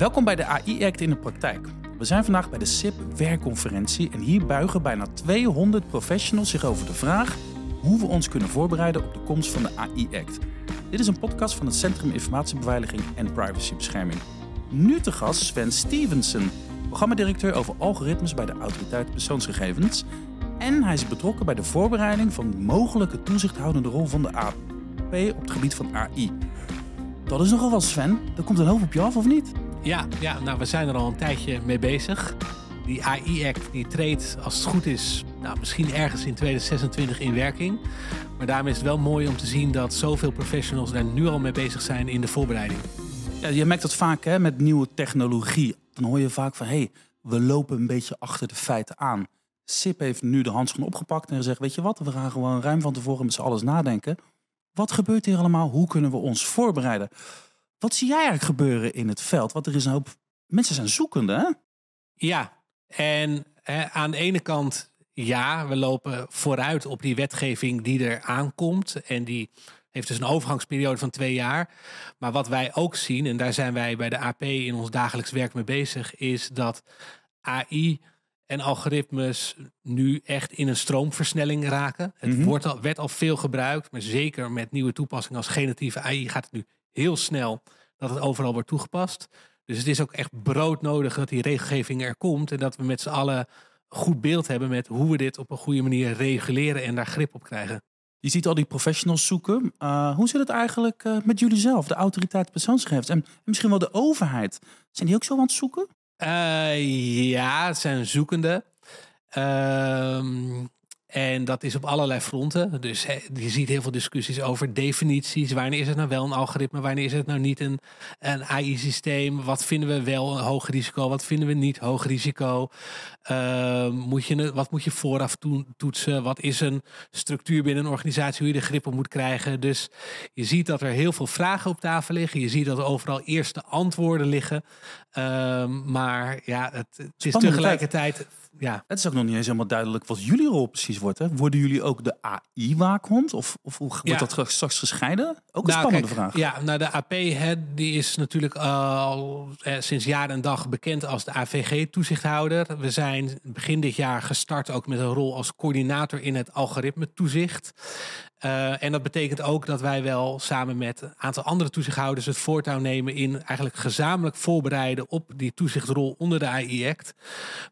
Welkom bij de AI Act in de praktijk. We zijn vandaag bij de SIP werkconferentie en hier buigen bijna 200 professionals zich over de vraag hoe we ons kunnen voorbereiden op de komst van de AI Act. Dit is een podcast van het Centrum Informatiebeveiliging en Privacybescherming. Nu te gast Sven Stevenson, programmadirecteur over algoritmes bij de Autoriteit Persoonsgegevens. En hij is betrokken bij de voorbereiding van de mogelijke toezichthoudende rol van de AP op het gebied van AI. Dat is nogal wat, Sven. Er komt een hoop op je af, of niet? Ja, ja, nou we zijn er al een tijdje mee bezig. Die AI-act die treedt, als het goed is, nou, misschien ergens in 2026 in werking. Maar daarmee is het wel mooi om te zien dat zoveel professionals daar nu al mee bezig zijn in de voorbereiding. Ja, je merkt dat vaak hè, met nieuwe technologie. Dan hoor je vaak van, hé, hey, we lopen een beetje achter de feiten aan. SIP heeft nu de handschoen opgepakt en gezegd, weet je wat, we gaan gewoon ruim van tevoren met z'n alles nadenken. Wat gebeurt hier allemaal? Hoe kunnen we ons voorbereiden? Wat zie jij eigenlijk gebeuren in het veld? Want er is een hoop mensen zijn zoekende, hè? Ja, en hè, aan de ene kant, ja, we lopen vooruit op die wetgeving die er aankomt. En die heeft dus een overgangsperiode van twee jaar. Maar wat wij ook zien, en daar zijn wij bij de AP in ons dagelijks werk mee bezig, is dat AI en algoritmes nu echt in een stroomversnelling raken. Het Mhm. wordt al, werd al veel gebruikt, maar zeker met nieuwe toepassingen als generatieve AI gaat het nu heel snel dat het overal wordt toegepast. Dus het is ook echt broodnodig dat die regelgeving er komt en dat we met z'n allen een goed beeld hebben met hoe we dit op een goede manier reguleren en daar grip op krijgen. Je ziet al die professionals zoeken. Uh, hoe zit het eigenlijk uh, met jullie zelf, de autoriteit persoonsgegevens en, en misschien wel de overheid? Zijn die ook zo aan het zoeken? Uh, ja, het zijn zoekende. En dat is op allerlei fronten. Dus he, je ziet heel veel discussies over definities. Wanneer is het nou wel een algoritme? Wanneer is het nou niet een, een AI-systeem? Wat vinden we wel een hoog risico? Wat vinden we niet hoog risico? Uh, moet je, wat moet je vooraf to toetsen? Wat is een structuur binnen een organisatie? Hoe je de grip op moet krijgen? Dus je ziet dat er heel veel vragen op tafel liggen. Je ziet dat er overal eerste antwoorden liggen. Uh, maar ja, het, het is tegelijkertijd... Ja. Het is ook nog niet eens helemaal duidelijk wat jullie rol precies wordt. Hè? Worden jullie ook de AI-waakhond? Of, of hoe wordt ja. dat straks gescheiden? Ook een nou, spannende kijk, vraag. Ja, nou de AP hè, die is natuurlijk al eh, sinds jaar en dag bekend als de AVG-toezichthouder. We zijn begin dit jaar gestart ook met een rol als coördinator in het algoritme-toezicht. Uh, en dat betekent ook dat wij wel samen met een aantal andere toezichthouders het voortouw nemen in eigenlijk gezamenlijk voorbereiden op die toezichtrol onder de AI-act.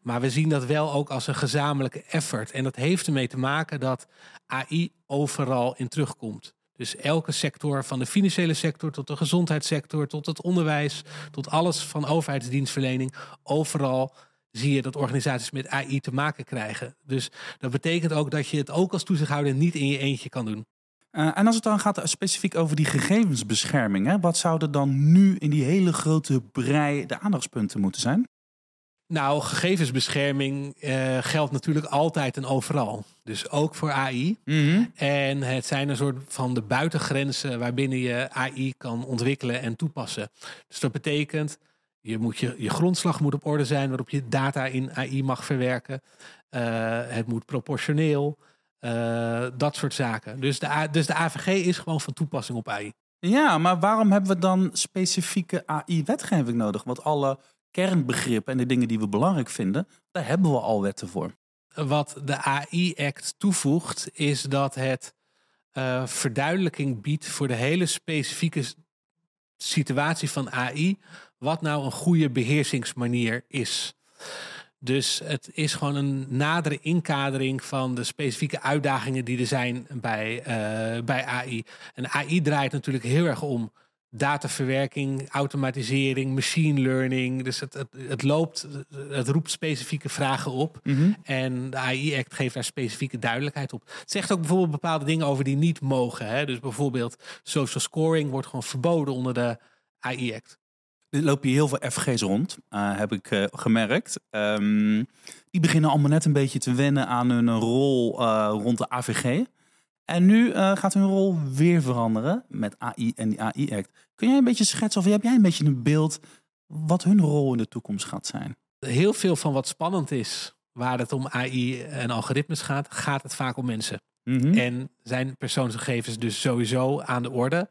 Maar we zien dat wel ook als een gezamenlijke effort. En dat heeft ermee te maken dat AI overal in terugkomt. Dus elke sector, van de financiële sector tot de gezondheidssector, tot het onderwijs, tot alles van overheidsdienstverlening, overal zie je dat organisaties met AI te maken krijgen. Dus dat betekent ook dat je het ook als toezichthouder niet in je eentje kan doen. Uh, en als het dan gaat specifiek over die gegevensbescherming, hè, wat zouden dan nu in die hele grote brei de aandachtspunten moeten zijn? Nou, gegevensbescherming uh, geldt natuurlijk altijd en overal. Dus ook voor AI. Mhm. Mm -hmm. En het zijn een soort van de buitengrenzen waarbinnen je AI kan ontwikkelen en toepassen. Dus dat betekent, je, moet je, je grondslag moet op orde zijn waarop je data in AI mag verwerken. Uh, het moet proportioneel. Uh, dat soort zaken. Dus de, dus de AVG is gewoon van toepassing op AI. Ja, maar waarom hebben we dan specifieke AI-wetgeving nodig? Want alle kernbegrippen en de dingen die we belangrijk vinden, daar hebben we al wetten voor. Wat de AI-act toevoegt, is dat het uh, verduidelijking biedt voor de hele specifieke situatie van AI, wat nou een goede beheersingsmanier is. Dus het is gewoon een nadere inkadering van de specifieke uitdagingen die er zijn bij, uh, bij AI. En AI draait natuurlijk heel erg om dataverwerking, automatisering, machine learning. Dus het, het, het loopt, het roept specifieke vragen op. Mm -hmm. En de AI-act geeft daar specifieke duidelijkheid op. Het zegt ook bijvoorbeeld bepaalde dingen over die niet mogen. Hè? Dus bijvoorbeeld social scoring wordt gewoon verboden onder de AI-act. Er lopen hier heel veel FG's rond, uh, heb ik uh, gemerkt. Um, die beginnen allemaal net een beetje te wennen aan hun rol uh, rond de AVG. En nu gaat hun rol weer veranderen met AI en die AI-act. Kun jij een beetje schetsen of heb jij een beetje een beeld wat hun rol in de toekomst gaat zijn? Heel veel van wat spannend is, waar het om AI en algoritmes gaat, gaat het vaak om mensen. Mhm. En zijn persoonsgegevens dus sowieso aan de orde.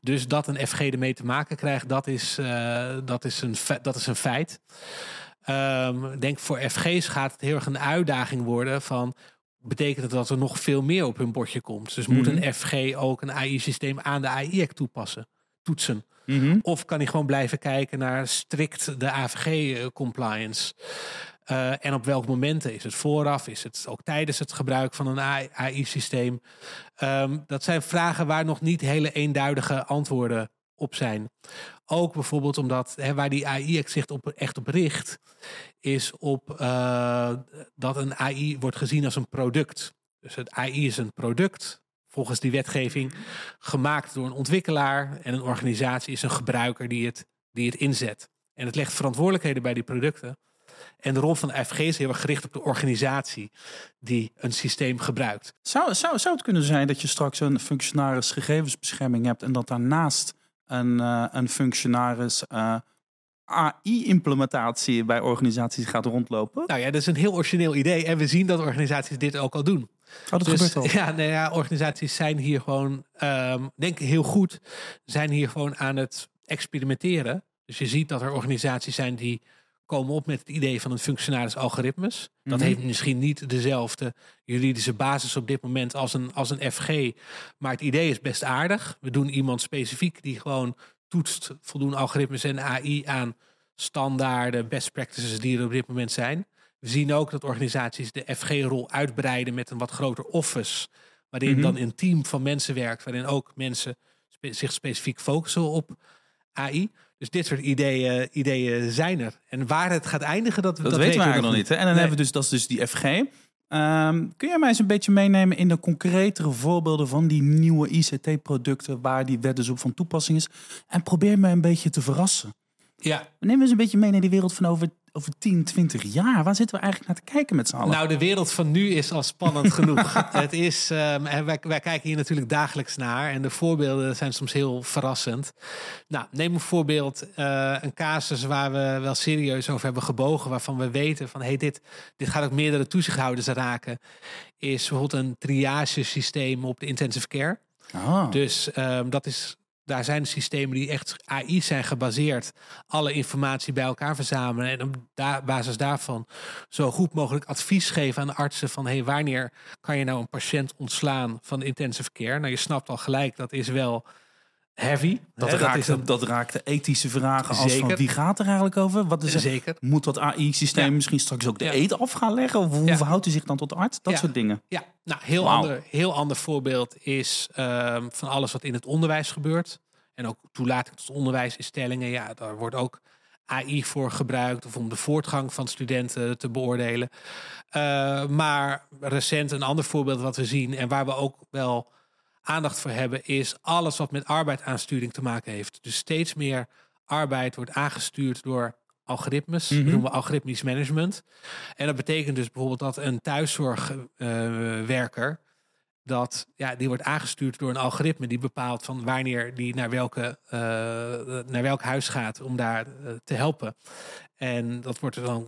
Dus dat een FG ermee te maken krijgt, dat is, eh, dat is, een, dat is een feit. Ik denk voor FG's gaat het heel erg een uitdaging worden van... betekent het dat er nog veel meer op hun bordje komt? Dus moet Mhm. een FG ook een AI-systeem aan de AI-act toepassen, toetsen? Mhm. Of kan hij gewoon blijven kijken naar strikt de AVG-compliance? Eh, en op welke momenten? Is het vooraf? Is het ook tijdens het gebruik van een AI-systeem? Ehm, dat zijn vragen waar nog niet hele eenduidige antwoorden op zijn. Ook bijvoorbeeld omdat waar die AI-act zich op, echt op richt, is op eh, dat een AI wordt gezien als een product. Dus het AI is een product, volgens die wetgeving, gemaakt door een ontwikkelaar. En een organisatie is een gebruiker die het, die het inzet. En het legt verantwoordelijkheden bij die producten. En de rol van de FG is heel erg gericht op de organisatie die een systeem gebruikt. Zou, zou, zou het kunnen zijn dat je straks een functionaris gegevensbescherming hebt en dat daarnaast een, eh, een functionaris eh, AI-implementatie bij organisaties gaat rondlopen? Nou ja, dat is een heel origineel idee. En we zien dat organisaties dit ook al doen. Oh, dat Dus, gebeurt al. ja, nou ja, organisaties zijn hier gewoon, ehm denk ik heel goed, zijn hier gewoon aan het experimenteren. Dus je ziet dat er organisaties zijn die komen op met het idee van een functionaris algoritmes. Dat Mhm. heeft misschien niet dezelfde juridische basis op dit moment als een, als een FG. Maar het idee is best aardig. We doen iemand specifiek die gewoon toetst voldoende algoritmes en AI aan standaarden, best practices die er op dit moment zijn. We zien ook dat organisaties de FG-rol uitbreiden met een wat groter office. Waarin Mhm. dan een team van mensen werkt. Waarin ook mensen spe- zich specifiek focussen op AI. Dus dit soort ideeën, ideeën zijn er. En waar het gaat eindigen, dat, Dat, weten we eigenlijk nog niet. Hè? En dan Nee. hebben we dus, dat is dus die FG. Ehm, kun jij mij eens een beetje meenemen in de concretere voorbeelden van die nieuwe ICT-producten waar die wet dus op van toepassing is? En probeer me een beetje te verrassen. Ja, Neem eens een beetje mee naar die wereld van over, over 10, 20 jaar. Waar zitten we eigenlijk naar te kijken met z'n allen? nou de wereld van nu is al spannend genoeg. Het is, ehm, en wij, wij kijken hier natuurlijk dagelijks naar. En de voorbeelden zijn soms heel verrassend. Nou, neem een voorbeeld. eh, een casus waar we wel serieus over hebben gebogen. Waarvan we weten van, hey, dit, dit gaat ook meerdere toezichthouders raken. Is bijvoorbeeld een triagesysteem op de intensive care. Ah. Dus ehm, dat is, daar zijn systemen die echt AI zijn gebaseerd. Alle informatie bij elkaar verzamelen. En op basis daarvan zo goed mogelijk advies geven aan de artsen. Van hey, wanneer kan je nou een patiënt ontslaan van intensive care? Nou, je snapt al gelijk, dat is wel heavy. dat, Hè, raakt, is dat, een- dat raakt de ethische vragen als van wie gaat er eigenlijk over? Wat is er- Zeker. Moet dat AI-systeem Ja. misschien straks ook de Ja. eet af gaan leggen? Of hoe Ja. verhoudt hij zich dan tot de arts? Dat soort dingen. Ja, nou, heel, ander, heel ander voorbeeld is ehm, van alles wat in het onderwijs gebeurt. En ook toelating tot onderwijsinstellingen. Ja, daar wordt ook AI voor gebruikt. Of om de voortgang van studenten te beoordelen. Eh, maar recent een ander voorbeeld wat we zien. En waar we ook wel aandacht voor hebben. Is alles wat met arbeidsaansturing te maken heeft. Dus steeds meer arbeid wordt aangestuurd door algoritmes. Mhm. Dat noemen we algoritmisch management. En dat betekent dus bijvoorbeeld dat een thuiszorgwerker dat ja, die wordt aangestuurd door een algoritme die bepaalt van wanneer die naar welke eh, naar welk huis gaat om daar eh, te helpen. En dat wordt er dan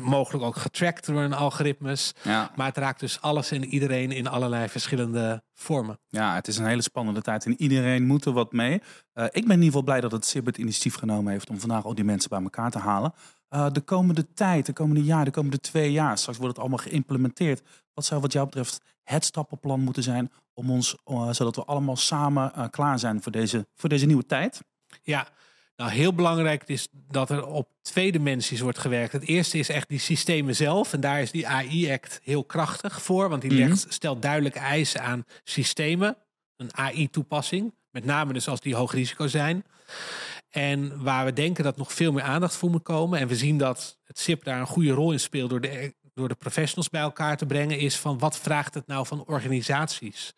mogelijk ook getracked door een algoritmes. Ja. Maar het raakt dus alles en iedereen in allerlei verschillende vormen. Ja, het is een hele spannende tijd en iedereen moet er wat mee. Eh, ik ben in ieder geval blij dat het SIB het initiatief genomen heeft om vandaag al die mensen bij elkaar te halen. De komende tijd, de komende jaar, de komende twee jaar, straks wordt het allemaal geïmplementeerd. Wat zou wat jou betreft het stappenplan moeten zijn om ons, eh, zodat we allemaal samen eh, klaar zijn voor deze, voor deze nieuwe tijd? Ja, nou heel belangrijk is dat er op twee dimensies wordt gewerkt. Het eerste is echt die systemen zelf. En daar is die AI-act heel krachtig voor. Want die Mhm. legt, stelt duidelijke eisen aan systemen. Een AI-toepassing. Met name dus als die hoog risico zijn. En waar we denken dat nog veel meer aandacht voor moet komen. En we zien dat het SIP daar een goede rol in speelt door de, door de professionals bij elkaar te brengen. Is van wat vraagt het nou van organisaties?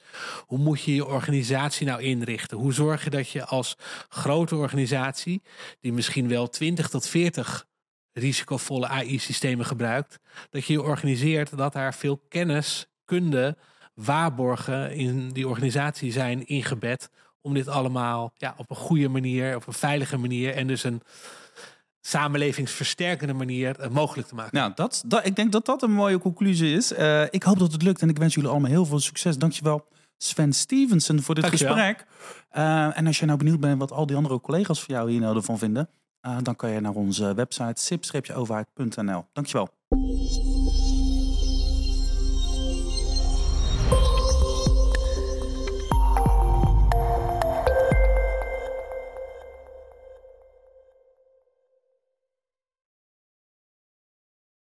Hoe moet je je organisatie nou inrichten? Hoe zorg je dat je als grote organisatie, die misschien wel 20 tot 40 risicovolle AI-systemen gebruikt, dat je je organiseert dat daar veel kennis, kunde, waarborgen in die organisatie zijn ingebed om dit allemaal ja, op een goede manier, op een veilige manier en dus een samenlevingsversterkende manier eh, mogelijk te maken. Nou, dat, dat, ik denk dat dat een mooie conclusie is. Eh, ik hoop dat het lukt en ik wens jullie allemaal heel veel succes. Dankjewel Sven Stevenson voor dit Dankjewel. gesprek. Eh, en als je nou benieuwd bent wat al die andere collega's van jou hier nou ervan vinden, dan kan je naar onze website sip-overheid.nl. Dankjewel.